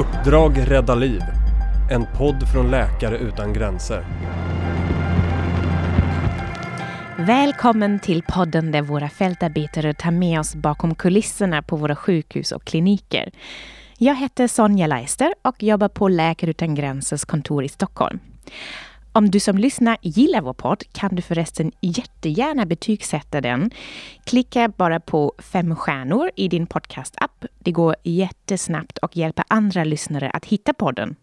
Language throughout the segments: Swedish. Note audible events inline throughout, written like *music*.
Uppdrag rädda liv. En podd från Läkare utan gränser. Välkommen till podden där våra fältarbetare tar med oss bakom kulisserna på våra sjukhus och kliniker. Jag heter Sonja Leister och jobbar på Läkare utan gränsers kontor i Stockholm. Om du som lyssnar gillar vår podd kan du förresten jättegärna betygsätta den. Klicka bara på fem stjärnor i din podcast-app. Det går jättesnabbt och hjälper andra lyssnare att hitta podden.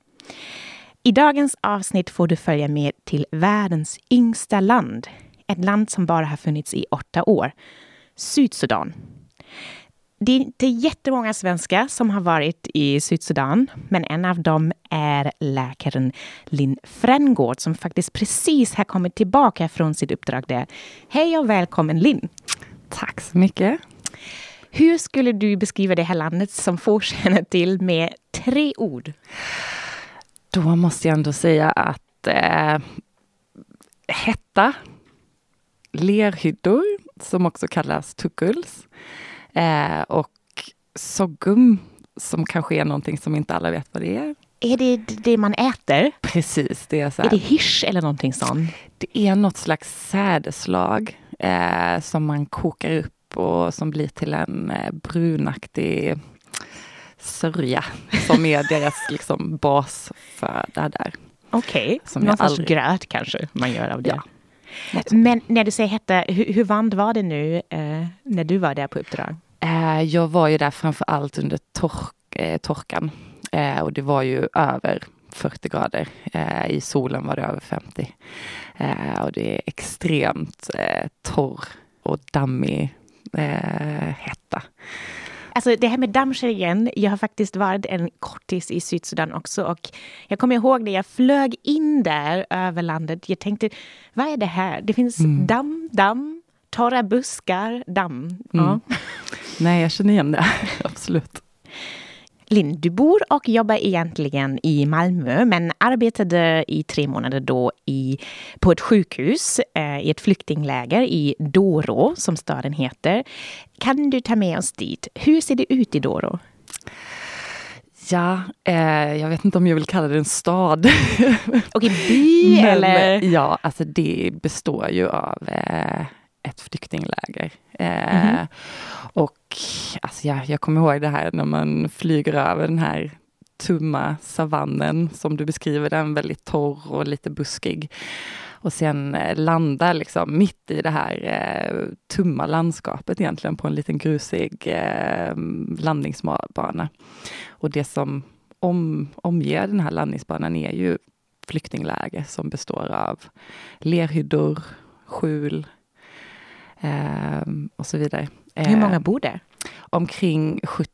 I dagens avsnitt får du följa med till världens yngsta land. Ett land som bara har funnits i åtta år. Sydsudan. Det är inte jättemånga svenskar som har varit i Sydsudan, men en av dem är läkaren Linn Frängård som faktiskt precis har kommit tillbaka från sitt uppdrag där. Hej och välkommen Linn! Tack så mycket! Hur skulle du beskriva det här landet som få känner till med tre ord? Då måste jag ändå säga att eh, hetta, lerhyddor som också kallas tukuls eh, och soggum som kanske är någonting som inte alla vet vad det är. Är det det man äter? Precis. Det är, så här, är det hirs eller någonting sånt? Det är något slags sädeslag eh, som man kokar upp och som blir till en eh, brunaktig sörja som är deras *laughs* liksom, basföda där. Okej, okay. någon sorts aldrig... gröt kanske man gör av det. Ja. Men när du säger hetta, hur, hur varmt var det nu eh, när du var där på uppdrag? Eh, jag var ju där framför allt under tork, eh, torkan eh, och det var ju över 40 grader. I solen var det över 50. Eh, och det är extremt torr och dammig hetta. Alltså det här med dammkärringen, jag har faktiskt varit en kortis i Sydsudan också och jag kommer ihåg när jag flög in där över landet. Jag tänkte, vad är det här? Det finns mm. damm, damm, torra buskar, damm. Mm. Ja. Nej, jag känner igen det. *laughs* Absolut. Linn, du bor och jobbar egentligen i Malmö men arbetade i tre månader då i, på ett sjukhus eh, i ett flyktingläger i Doro, som staden heter. Kan du ta med oss dit? Hur ser det ut i Doro? Ja, eh, jag vet inte om jag vill kalla det en stad. Okej, by *laughs* eller? Ja, alltså det består ju av eh, ett flyktingläger. Eh, mm. Och alltså, jag, jag kommer ihåg det här när man flyger över den här tumma savannen som du beskriver den, väldigt torr och lite buskig. Och sen eh, landa liksom mitt i det här eh, tumma landskapet egentligen på en liten grusig eh, landningsbana. Och det som om, omger den här landningsbanan är ju flyktingläger som består av lerhyddor, skjul, och så vidare. Hur många ehm, bor där? Omkring 70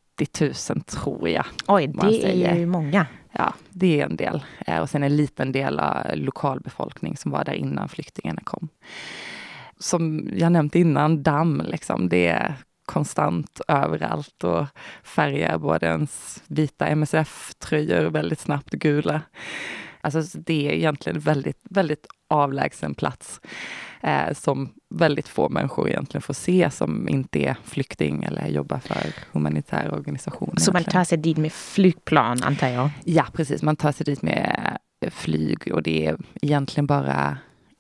000 tror jag. Oj, det är ju många. Ja, det är en del. Eh, och sen en liten del av lokalbefolkning som var där innan flyktingarna kom. Som jag nämnt innan, damm liksom. Det är konstant överallt och färgar både ens vita MSF-tröjor väldigt snabbt gula. Alltså det är egentligen väldigt, väldigt avlägsen plats eh, som väldigt få människor egentligen får se som inte är flykting eller jobbar för humanitära organisationer. Så man tar sig dit med flygplan antar jag? Ja precis, man tar sig dit med flyg och det är egentligen bara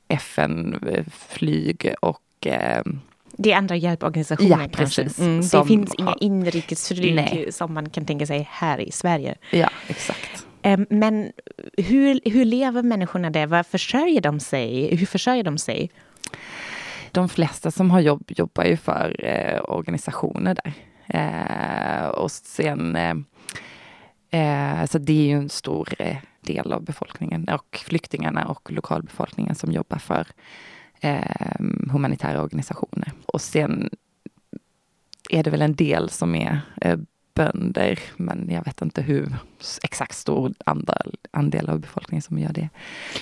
FN-flyg och eh, det är andra hjälporganisationer ja, kanske? Mm, det finns har... inga inrikesflyg som man kan tänka sig här i Sverige. Ja, exakt. Men hur, hur lever människorna där? Vad försörjer de sig? Hur försörjer de sig? De flesta som har jobb jobbar ju för eh, organisationer där. Eh, och sen, eh, eh så det är ju en stor eh, del av befolkningen och flyktingarna och lokalbefolkningen som jobbar för eh, humanitära organisationer. Och sen är det väl en del som är eh, bönder, men jag vet inte hur exakt stor andel, andel av befolkningen som gör det.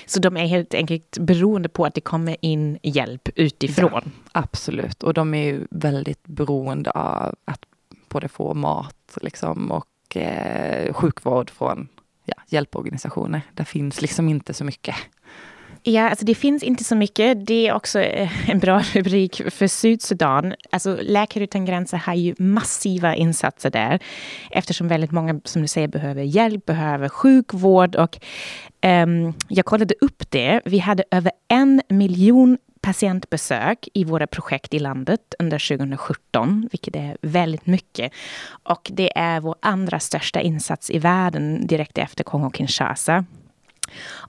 Så de är helt enkelt beroende på att det kommer in hjälp utifrån? Ja, absolut, och de är ju väldigt beroende av att både få mat liksom, och eh, sjukvård från ja, hjälporganisationer. Det finns liksom inte så mycket Ja, alltså det finns inte så mycket. Det är också eh, en bra rubrik för Sydsudan. Alltså Läkare utan gränser har ju massiva insatser där eftersom väldigt många, som du säger, behöver hjälp, behöver sjukvård och um, jag kollade upp det. Vi hade över en miljon patientbesök i våra projekt i landet under 2017, vilket är väldigt mycket. Och det är vår andra största insats i världen direkt efter Kongo-Kinshasa.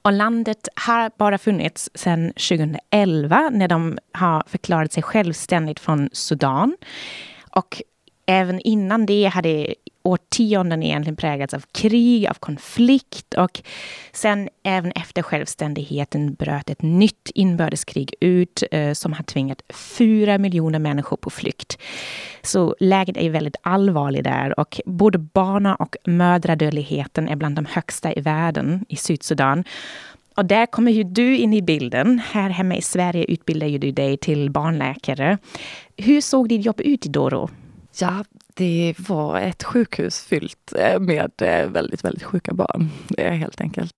Och landet har bara funnits sedan 2011 när de har förklarat sig självständigt från Sudan. Och även innan det hade årtionden egentligen präglats av krig, av konflikt och sen även efter självständigheten bröt ett nytt inbördeskrig ut eh, som har tvingat fyra miljoner människor på flykt. Så läget är väldigt allvarligt där och både barna och mödradödligheten är bland de högsta i världen i Sydsudan. Och där kommer ju du in i bilden. Här hemma i Sverige utbildar ju du dig till barnläkare. Hur såg ditt jobb ut i Doro? Ja, det var ett sjukhus fyllt eh, med eh, väldigt, väldigt sjuka barn. Helt enkelt.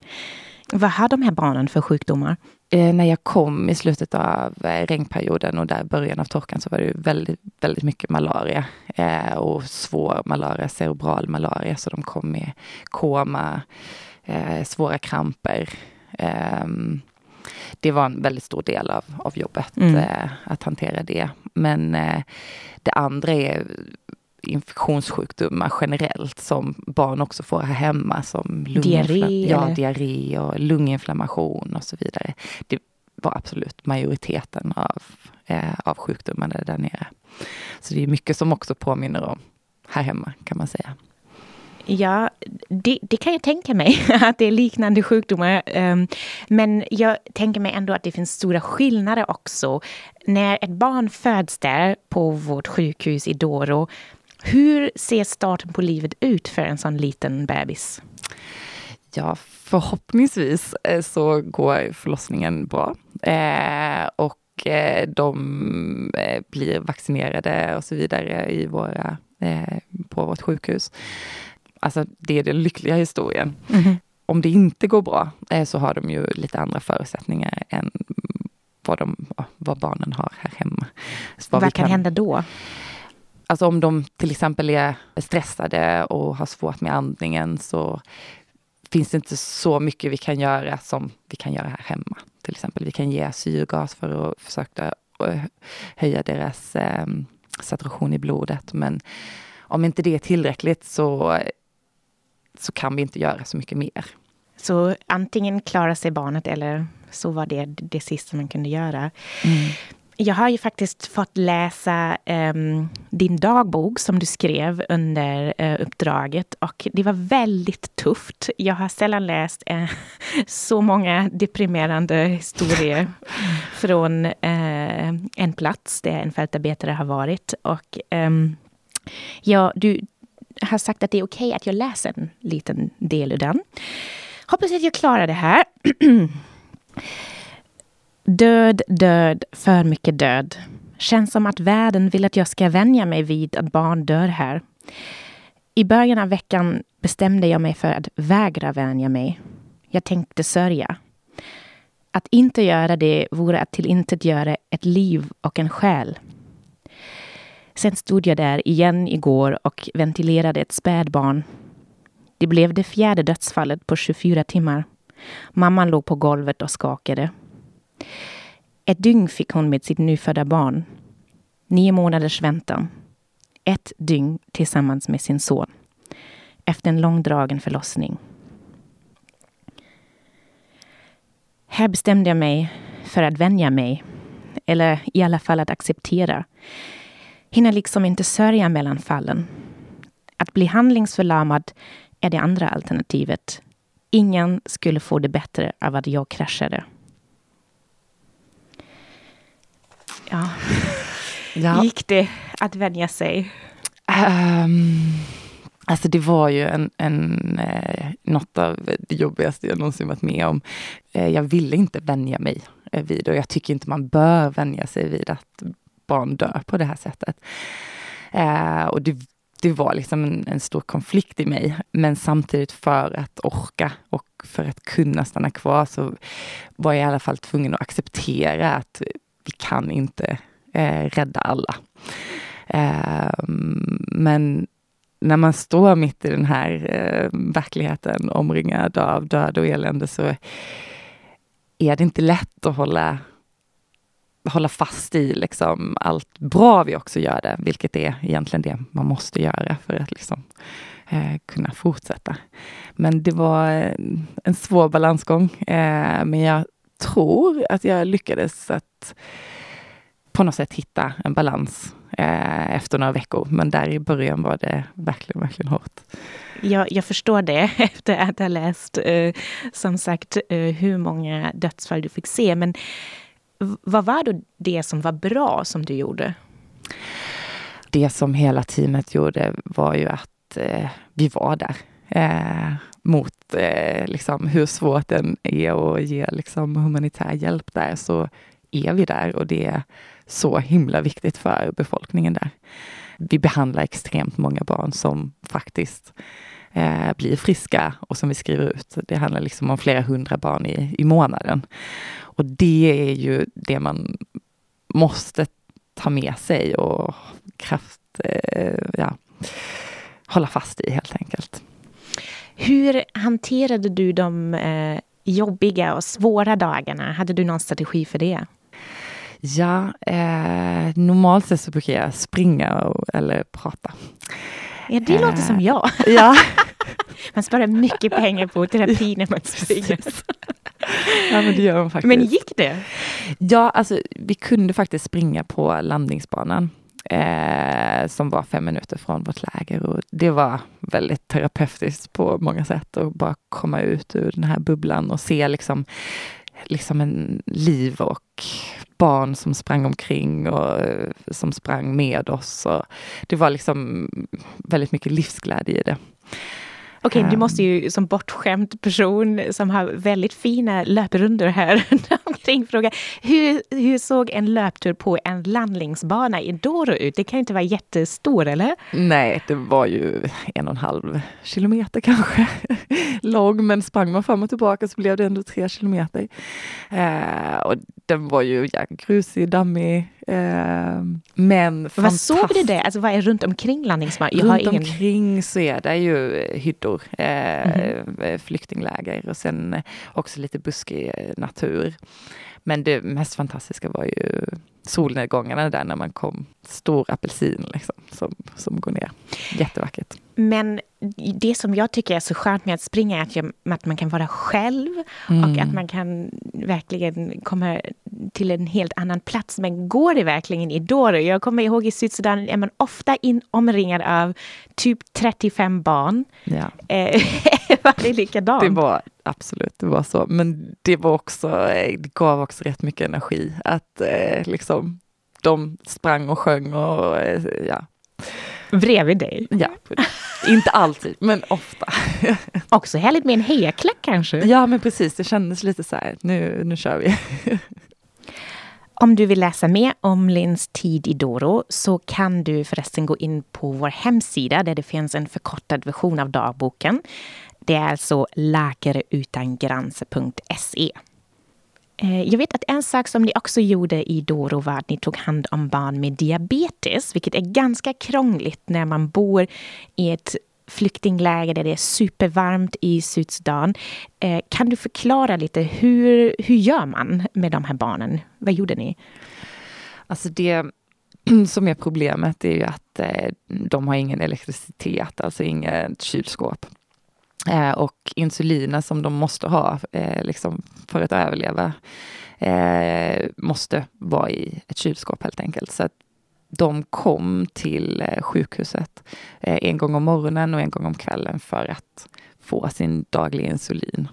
Vad har de här barnen för sjukdomar? Eh, när jag kom i slutet av regnperioden och där början av torkan så var det väldigt, väldigt mycket malaria eh, och svår malaria, cerebral malaria. Så de kom med koma, eh, svåra kramper. Ehm, det var en väldigt stor del av, av jobbet mm. att hantera det. Men det andra är infektionssjukdomar generellt som barn också får här hemma. Som diarré? Ja, diarré och lunginflammation och så vidare. Det var absolut majoriteten av, eh, av sjukdomarna där nere. Så det är mycket som också påminner om här hemma kan man säga. Ja, det, det, kan jag tänka mig *laughs* att det är liknande sjukdomar. Um, men jag tänker mig ändå att det finns stora skillnader också. När ett barn föds där på vårt sjukhus i Doro hur ser starten på livet ut för en sån liten bebis? Ja, förhoppningsvis eh, så går förlossningen bra. Eh, och eh, de eh, blir vaccinerade och så vidare i våra, eh, på vårt sjukhus. Alltså det är den lyckliga historien. Mm. Om det inte går bra eh, så har de ju lite andra förutsättningar än vad, de, vad barnen har här hemma. vad, vad kan, kan hända då? Alltså om de till exempel är stressade och har svårt med andningen så finns det inte så mycket vi kan göra som vi kan göra här hemma. Till exempel vi kan ge syrgas för att försöka eh, höja deras eh, saturation i blodet. Men om inte det är tillräckligt så, så kan vi inte göra så mycket mer. Så antingen klarar sig barnet eller så var det det sista man kunde göra. Mm. Jag har ju faktiskt fått läsa um, din dagbok som du skrev under uh, uppdraget och det var väldigt tufft. Jag har sällan läst uh, *laughs* så många deprimerande historier *laughs* från uh, en plats där en fältarbetare har varit. Och um, ja, du har sagt att det är okej okay att jag läser en liten del ur den. Hoppas att jag klarar det här. *clears throat* Död, död, för mycket död. Känns som att världen vill att jag ska vänja mig vid att barn dör här. I början av veckan bestämde jag mig för att vägra vänja mig. Jag tänkte sörja. Att inte göra det vore att tillintetgöra ett liv och en själ. Sen stod jag där igen igår och ventilerade ett spädbarn. Det blev det fjärde dödsfallet på 24 timmar. Mamman låg på golvet och skakade. Ett dygn fick hon med sitt nyfödda barn. Nio månaders väntan. Ett dygn tillsammans med sin son. Efter en långdragen förlossning. Här bestämde jag mig för att vänja mig. Eller i alla fall att acceptera. Hinner liksom inte sörja mellan fallen. Att bli handlingsförlamad är det andra alternativet. Ingen skulle få det bättre av att jag kraschade. Ja. *laughs* ja. Gick det att vänja sig? Um, alltså det var ju en, en, eh, något av det jobbigaste jag någonsin varit med om. Eh, jag ville inte vänja mig eh, vid och jag tycker inte man bör vänja sig vid att barn dör på det här sättet. Eh, och det, det var liksom en, en, stor konflikt i mig. Men samtidigt för att orka och för att kunna stanna kvar så var jag i alla fall tvungen att acceptera att vi kan inte eh, rädda alla. Eh, men när man står mitt i den här eh, verkligheten omringad av död och elände så är det inte lätt att hålla, hålla fast i liksom allt bra vi också gör det, vilket är egentligen det man måste göra för att liksom, eh, kunna fortsätta. Men det var en svår balansgång, eh, men jag tror att jag lyckades att på något sätt hitta en balans eh, efter några veckor. Men där i början var det verkligen, verkligen hårt. Jag, jag förstår det *laughs* efter att ha läst eh, som sagt eh, hur många dödsfall du fick se. Men vad var då det som var bra som du gjorde? Det som hela teamet gjorde var ju att eh, vi var där. Mot eh, liksom, hur svårt det är att ge liksom, humanitär hjälp där, så är vi där och det är så himla viktigt för befolkningen där. Vi behandlar extremt många barn som faktiskt eh, blir friska och som vi skriver ut. Det handlar liksom om flera hundra barn i, i månaden. Och det är ju det man måste ta med sig och kraft, eh, ja, hålla fast i helt enkelt. Hur hanterade du de eh, jobbiga och svåra dagarna? Hade du någon strategi för det? Ja, eh, normalt sett så brukar jag springa och, eller prata. Ja, det eh, låter som jag. *laughs* Ja. *laughs* man sparar mycket pengar på terapi när man *laughs* springer. ja, men det gör man faktiskt. Men gick det? Ja, alltså vi kunde faktiskt springa på landningsbanan. Eh, som var fem minuter från vårt läger och det var väldigt terapeutiskt på många sätt att bara komma ut ur den här bubblan och se liksom, liksom en liv och barn som sprang omkring och eh, som sprang med oss. Och det var liksom väldigt mycket livsglädje i det. Okej, okay, du måste ju som bortskämd person som har väldigt fina löprundor här *laughs* omkring fråga. Hur, hur såg en löptur på en landningsbana i Doro ut? Det kan inte vara jättestor, eller? Nej, det var ju en och en halv kilometer kanske *laughs* lång, men sprang man fram och tillbaka så blev det ändå tre kilometer. Eh, och den var ju ja, grusig, dammig, men Vad såg du det? Alltså vad är runt omkring landningsbanan? Runt ingen... omkring så är det ju hyddor, eh, mm. flyktingläger och sen också lite buskig natur. Men det mest fantastiska var ju solnedgångarna där när man kom. Stor apelsin liksom, som, som går ner. Jättevackert. Men det som jag tycker är så skönt med att springa är att, jag, att man kan vara själv mm. och att man kan verkligen komma till en helt annan plats. Men går det verkligen i Doro? Jag kommer ihåg i Sydsudan är man ofta in, omringad av typ 35 barn. Ja. Eh, *laughs* var det likadant? Det var absolut, det var så. Men det var också, eh, det gav också rätt mycket energi att eh, liksom de sprang och sjöng och eh, ja. Bredvid dig? Ja, inte alltid, men ofta. *laughs* Också härligt med en hejaklack kanske? Ja, men precis. Det kändes lite så här, nu, nu kör vi. *laughs* Om du vill läsa mer om Linns tid i Doro så kan du förresten gå in på vår hemsida där det finns en förkortad version av dagboken. Det är alltså läkareutangränser.se. Eh, jag vet att en sak som ni också gjorde i Doro var att ni tog hand om barn med diabetes, vilket är ganska krångligt när man bor i ett flyktingläger där det är supervarmt i Sydsudan. Eh, kan du förklara lite, hur, hur gör man med de här barnen? Vad gjorde ni? Alltså det *clears throat* som är problemet är ju att eh, de har ingen elektricitet, alltså inget kylskåp. Eh, och insulinet som de måste ha eh, liksom för att överleva eh, måste vara i ett kylskåp helt enkelt. Så de kom till eh, sjukhuset eh, en gång om morgonen och en gång om kvällen för att få sin dagliga insulin.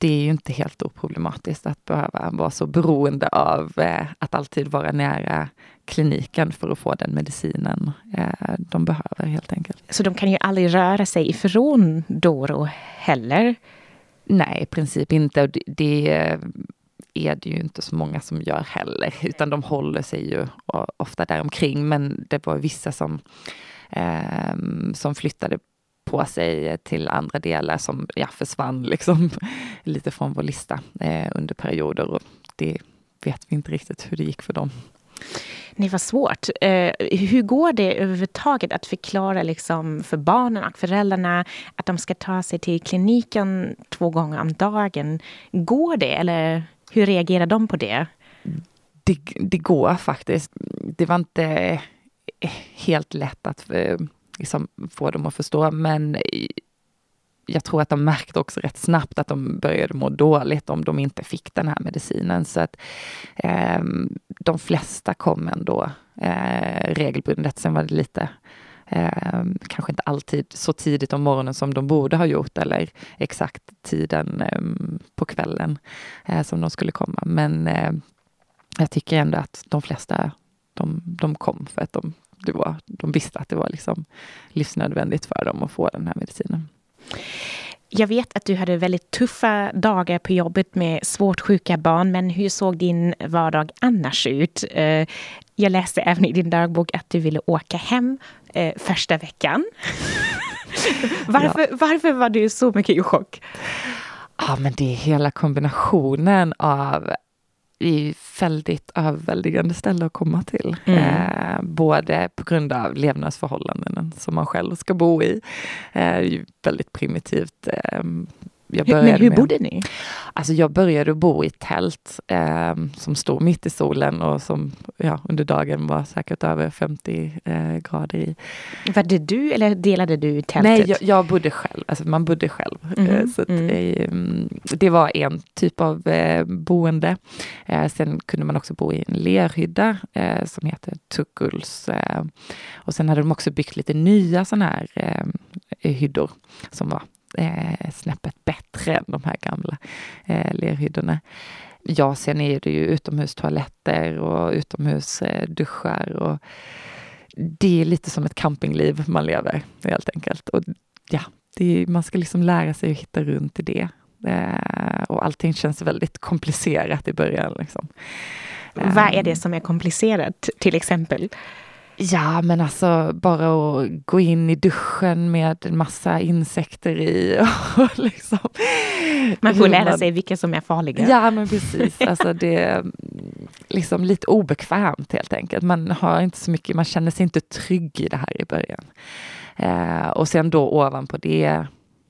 Det är ju inte helt oproblematiskt att behöva vara så beroende av eh, att alltid vara nära kliniken för att få den medicinen de behöver helt enkelt. Så de kan ju aldrig röra sig ifrån Doro heller? Nej, i princip inte. Det, är det ju inte så många som gör heller, *laughs* utan de håller sig ju ofta däromkring. Men det var vissa som, eh, som flyttade på sig till andra delar som ja, försvann *laughs* liksom lite från vår lista eh, under perioder och det vet vi inte riktigt hur det gick för dem. Nej, vad svårt. Eh, hur går det överhuvudtaget att förklara liksom för barnen och föräldrarna att de ska ta sig till kliniken två gånger om dagen? Går det eller hur reagerar de på det? Det, det går faktiskt. Det var inte eh, helt lätt att eh, liksom, få dem att förstå, men jag tror att de märkte också rätt snabbt att de började må dåligt om de inte fick den här medicinen. Så att eh, de flesta kom ändå eh, regelbundet. Sen var det lite Eh, kanske inte alltid så tidigt om morgonen som de borde ha gjort eller exakt tiden eh, på kvällen eh, som de skulle komma. Men eh, jag tycker ändå att de flesta de, de kom för att de, det var, de visste att det var liksom livsnödvändigt för dem att få den här medicinen. Jag vet att du hade väldigt tuffa dagar på jobbet med svårt sjuka barn, men hur såg din vardag annars ut? Eh, jag läste även i din dagbok att du ville åka hem eh, första veckan. *laughs* varför, ja. varför var du så mycket i chock? Ja, men det är hela kombinationen av är väldigt överväldigande ställe att komma till. Mm. Eh, både på grund av levnadsförhållanden som man själv ska bo i. Eh, väldigt primitivt. Eh, jag började Men hur med, bodde ni? Alltså jag började bo i tält eh, som stod mitt i solen och som ja, under dagen var säkert över 50 eh, grader i. Var det du eller delade du tältet? Nej, jag, jag bodde själv. Alltså man bodde själv. Mm. så mm. Ehm, det var en typ av eh, boende. Eh, sen kunde man också bo i en lerhydda eh, som heter Tukuls. och sen hade de också byggt lite nya sådana här hyddor som var eh, snäppet bättre än de här gamla eh, lerhyddorna. Ja, sen är det ju utomhustoaletter och utomhusduschar och det är lite som ett campingliv man lever helt enkelt. Och ja, är, man ska liksom lära sig att hitta runt i det. Eh, och allting känns väldigt komplicerat i början. Liksom. Vad är det som är komplicerat till exempel? Ja, men alltså bara att gå in i duschen med en massa insekter i. *laughs* Och liksom, man får lära man, sig vilka som är farliga. Ja, men precis. Alltså det är liksom lite obekvämt helt enkelt. Man har inte så mycket, man känner sig inte trygg i det här i början. Eh, och sen då ovanpå det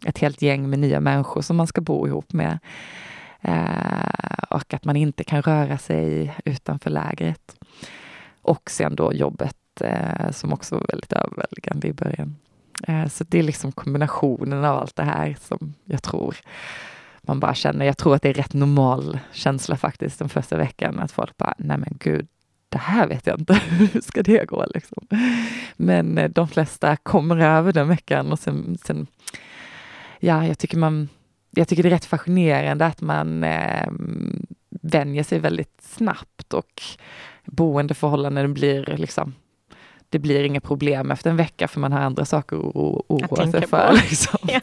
ett helt gäng med nya människor som man ska bo ihop med. Eh, och att man inte kan röra sig utanför lägret. Och sen då jobbet eh, som också var väldigt överväldigande i början. Eh, så det är liksom kombinationen av allt det här som jag tror man bara känner. Jag tror att det är rätt normal känsla faktiskt den första veckan att folk bara, nej men gud, det här vet jag inte, *laughs* hur ska det gå liksom? Men eh, de flesta kommer över den veckan och sen, sen ja, jag tycker man jag tycker det är rätt fascinerande att man eh, vänjer sig väldigt snabbt och boendeförhållanden blir liksom det blir inga problem efter en vecka för man har andra saker att oroa sig för. Liksom. Ja.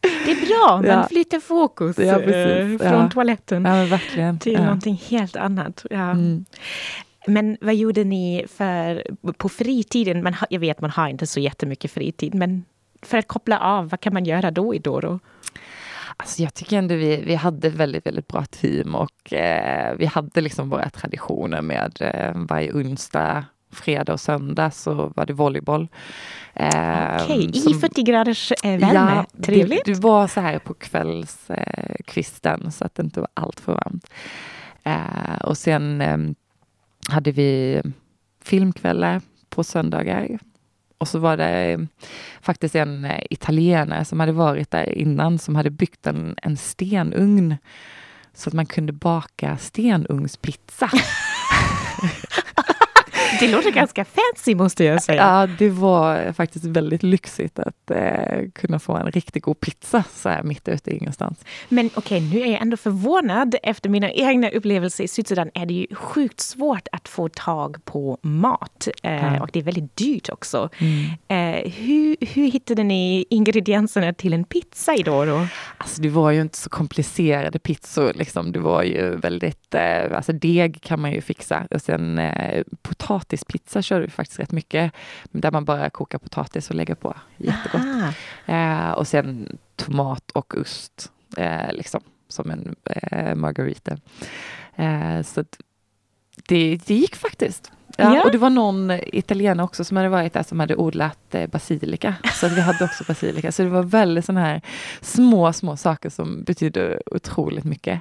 Det är bra, man ja. flyttar fokus ja, eh, från toaletten till ja. någonting helt annat. Mm. Men vad gjorde ni för, på fritiden? Man, jag vet man har inte så jättemycket fritid, men för att koppla av, vad kan man göra då i Doro? Alltså jag tycker ändå vi, vi hade ett väldigt, väldigt bra team och eh, vi hade liksom våra traditioner med eh, varje onsdag fredag och söndag så var det volleyboll. Eh, Okej, okay. i 40 graders eh, värme. Ja, Trevligt. Det, det, var så här på kvällskvisten eh, så att det inte var allt för varmt. Eh, och sen eh, hade vi filmkvällar på söndagar. Och så var det eh, faktiskt en eh, italienare som hade varit där innan som hade byggt en, en stenugn så att man kunde baka stenugnspizza. *laughs* *laughs* Det låter ganska fancy måste jag säga. Ja, det var faktiskt väldigt lyxigt att eh, kunna få en riktigt god pizza så här mitt ute i ingenstans. Men okej, okay, nu är jag ändå förvånad. Efter mina egna upplevelser i Sydsudan är det ju sjukt svårt att få tag på mat. Eh. Och det är väldigt dyrt också. Mm. Eh, hur, hur hittade ni ingredienserna till en pizza idag då? Alltså det var ju inte så komplicerade pizzor. Liksom. Det var ju väldigt, eh, alltså deg kan man ju fixa och sen eh, potatis potatispizza körde vi faktiskt rätt mycket. Där man bara kokar potatis och lägger på. Jättegott. Eh, och sen tomat och ost, eh, liksom som en eh, margarita. Eh, så det, det gick faktiskt. Ja, ja. Och det var någon italienare också som hade varit där som hade odlat eh, basilika. Så vi hade också basilika. Så det var väldigt sådana här små, små saker som betydde otroligt mycket.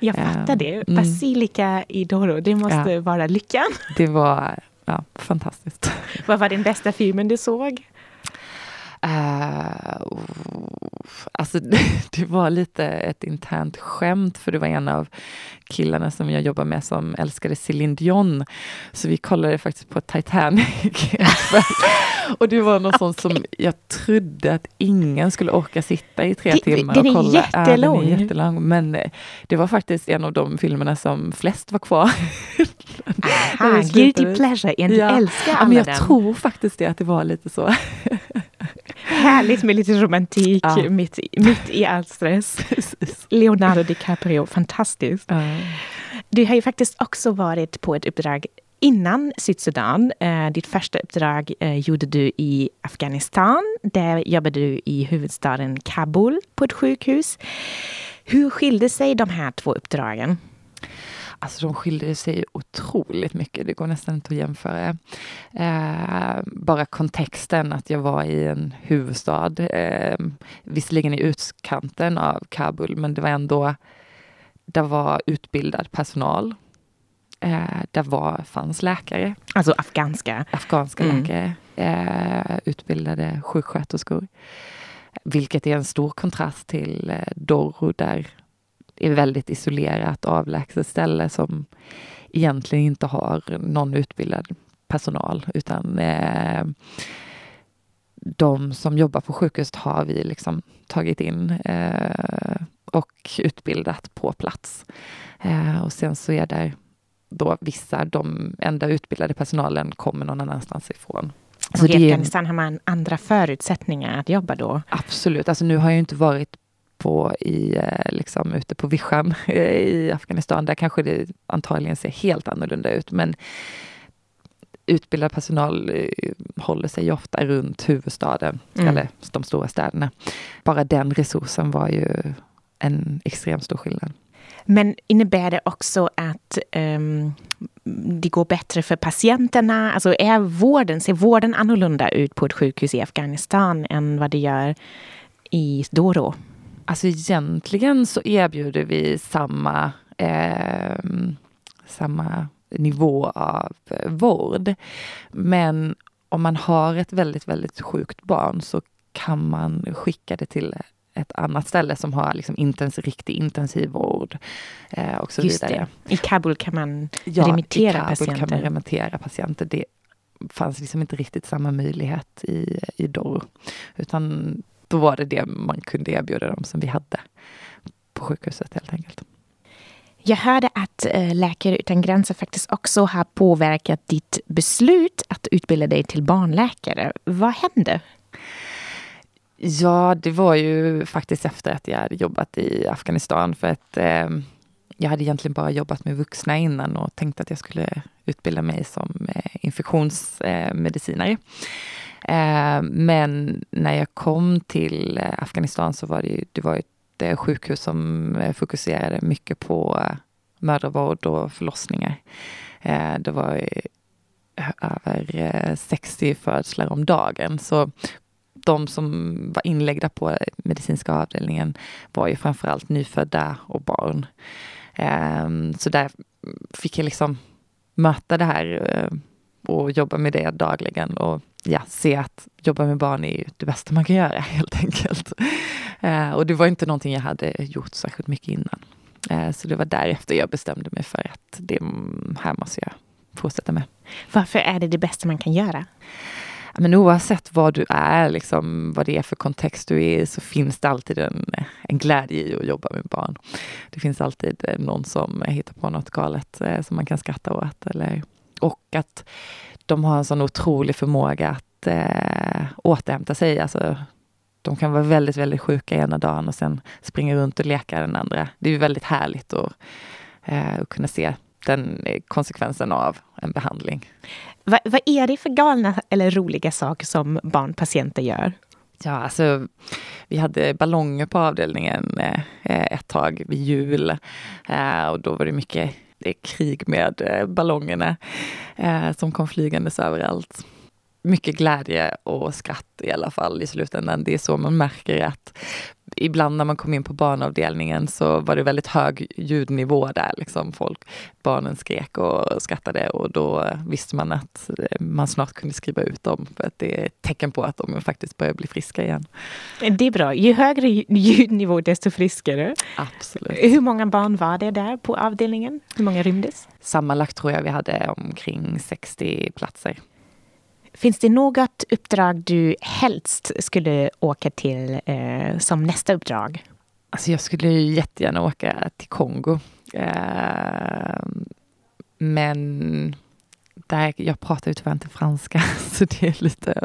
Jag fattar det. Mm. Basilika i Doro, det måste ja. vara lyckan. *laughs* Det var ja, fantastiskt. Vad var den bästa filmen du såg? Uh, alltså *laughs* det var lite ett internt skämt för det var en av killarna som jag jobbar med som älskade Céline Dion. Så vi kollade faktiskt på Titanic. *laughs* och det var något okay. sånt som jag trodde att ingen skulle orka sitta i tre det, timmar den och kolla. Är jättelång. Ja, den är jättelång. Men eh, det var faktiskt en av de filmerna som flest var kvar. Aha, guilty pleasure, du ja. älskar alla ja, men Jag den. tror faktiskt det, att det var lite så. Härligt med lite romantik ja. mitt, mitt i all stress. *laughs* Leonardo DiCaprio, fantastiskt. Ja. Du har ju faktiskt också varit på ett uppdrag innan Sydsudan. Eh, ditt första uppdrag eh, gjorde du i Afghanistan. Där jobbade du i huvudstaden Kabul på ett sjukhus. Hur skilde sig de här två uppdragen? Alltså de skiljer sig otroligt mycket. Det går nästan inte att jämföra. Eh, bara kontexten att jag var i en huvudstad, eh, visserligen i utkanten av Kabul, men det var ändå, det var utbildad personal. Eh, där var, fanns läkare. Alltså afghanska? Afghanska mm. läkare. Eh, utbildade sjuksköterskor. Vilket är en stor kontrast till eh, Doro där är väldigt isolerat, avlägset ställe som egentligen inte har någon utbildad personal utan eh, de som jobbar på sjukhuset har vi liksom tagit in eh, och utbildat på plats. Eh, och sen så är det då vissa, de enda utbildade personalen kommer någon annanstans ifrån. Så I Afghanistan har man andra förutsättningar att jobba då? Absolut. Alltså nu har jag inte varit på i, eh, liksom, ute på vischan *laughs* i Afghanistan. Där kanske det antagligen ser helt annorlunda ut. Men utbildad personal eh, håller sig ofta runt huvudstaden, mm. eller de stora städerna. Bara den resursen var ju en extremt stor skillnad. Men innebär det också att um, det går bättre för patienterna? Alltså är vården, ser vården annorlunda ut på ett sjukhus i Afghanistan än vad det gör i Doro? Alltså egentligen så erbjuder vi samma, eh, samma nivå av eh, vård. Men om man har ett väldigt, väldigt sjukt barn så kan man skicka det till ett annat ställe som har liksom intens, riktig intensivvård. Eh, och så Just vidare. Det. I Kabul kan man ja, remittera i Kabul patienter? kan man remittera patienter. Det fanns liksom inte riktigt samma möjlighet i, i Dor. Utan då var det det man kunde erbjuda dem som vi hade på sjukhuset helt enkelt. Jag hörde att äh, Läkare utan gränser faktiskt också har påverkat ditt beslut att utbilda dig till barnläkare. Vad hände? Ja, det var ju faktiskt efter att jag hade jobbat i Afghanistan för att eh, jag hade egentligen bara jobbat med vuxna innan och tänkte att jag skulle utbilda mig som eh, infektionsmedicinare. Eh, ehm, men när jag kom till eh, Afghanistan så var det, ju, det var ett eh, sjukhus som eh, fokuserade mycket på eh, mödravård och förlossningar. Det var över 60 födslar om dagen. Så de som var inläggda på medicinska avdelningen var ju framförallt nyfödda och barn. Ehm, så där fick jag liksom möta det här eh, och jobba med det dagligen och ja, se att jobba med barn är det bästa man kan göra *laughs* helt enkelt. Eh, och det var inte någonting jag hade gjort särskilt mycket innan. Eh, så det var därefter jag bestämde mig för att det här måste jag fortsätta med. Varför är det det bästa man kan göra? Men oavsett vad du är, liksom, vad det är för kontext du är i, så finns det alltid en, en glädje i att jobba med barn. Det finns alltid eh, någon som hittar på något galet eh, som man kan skratta åt. Eller, och att de har en sån otrolig förmåga att eh, återhämta sig. Alltså, de kan vara väldigt, väldigt sjuka ena dagen och sen springa runt och leka den andra. Det är väldigt härligt att, eh, att kunna se den konsekvensen av en behandling. Va, vad är det för galna eller roliga saker som barnpatienter gör? Ja, alltså vi hade ballonger på avdelningen eh, ett tag vid jul eh, och då var det mycket det krig med eh, ballongerna eh, som kom flygandes överallt mycket glädje och skratt i alla fall i slutändan. Det är så man märker att ibland när man kom in på barnavdelningen så var det väldigt hög ljudnivå där. Liksom folk, barnen skrek och skrattade och då visste man att man snart kunde skriva ut dem. För att det är ett tecken på att de faktiskt börjar bli friska igen. Det är bra. Ju högre ljudnivå desto friskare. Absolut. Hur många barn var det där på avdelningen? Hur många rymdes? Sammanlagt tror jag vi hade omkring 60 platser. Finns det något uppdrag du helst skulle åka till eh, som nästa uppdrag? Alltså jag skulle jättegärna åka till Kongo. Eh, men där, jag pratar ju tyvärr inte franska, *laughs* så det är lite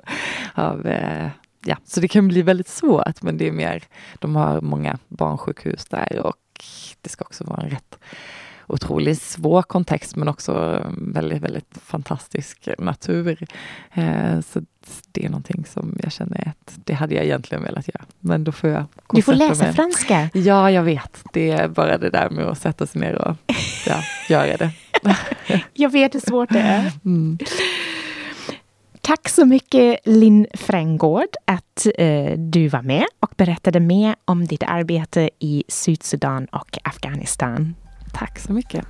av... Eh, ja, så det kan bli väldigt svårt, men det är mer... De har många barnsjukhus där och det ska också vara en rätt otroligt svår kontext men också väldigt, väldigt fantastisk natur. Eh, så det är någonting som jag känner att det hade jag egentligen velat göra. Men då får jag Du får läsa med. franska. Ja, jag vet. Det är bara det där med att sätta sig ner och ja, göra det. *laughs* jag vet hur svårt det är. *laughs* Mm. Tack så mycket Linn Frängård att eh, du var med och berättade mer om ditt arbete i Sydsudan och Afghanistan. Tack så mycket.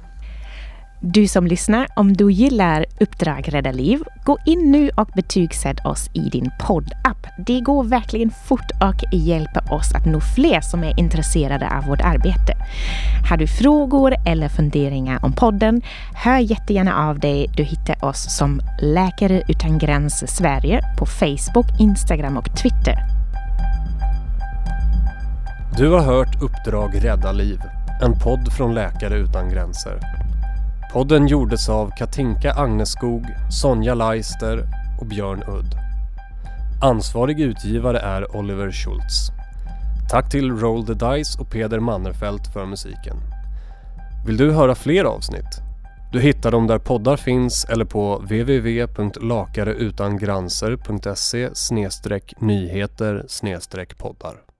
Du som lyssnar, om du gillar Uppdrag Rädda Liv, gå in nu och betygsätt oss i din poddapp. Det går verkligen fort och hjälper oss att nå fler som är intresserade av vårt arbete. Har du frågor eller funderingar om podden, hör jättegärna av dig. Du hittar oss som Läkare Utan Gränser Sverige på Facebook, Instagram och Twitter. Du har hört Uppdrag Rädda Liv en podd från Läkare Utan Gränser. Podden gjordes av Katinka Agneskog, Sonja Leister och Björn Udd. Ansvarig utgivare är Oliver Schultz. Tack till Roll the Dice och Peder Mannerfelt för musiken. Vill du höra fler avsnitt? Du hittar dem där poddar finns eller på www.lakareutangranser.se nyheter poddar.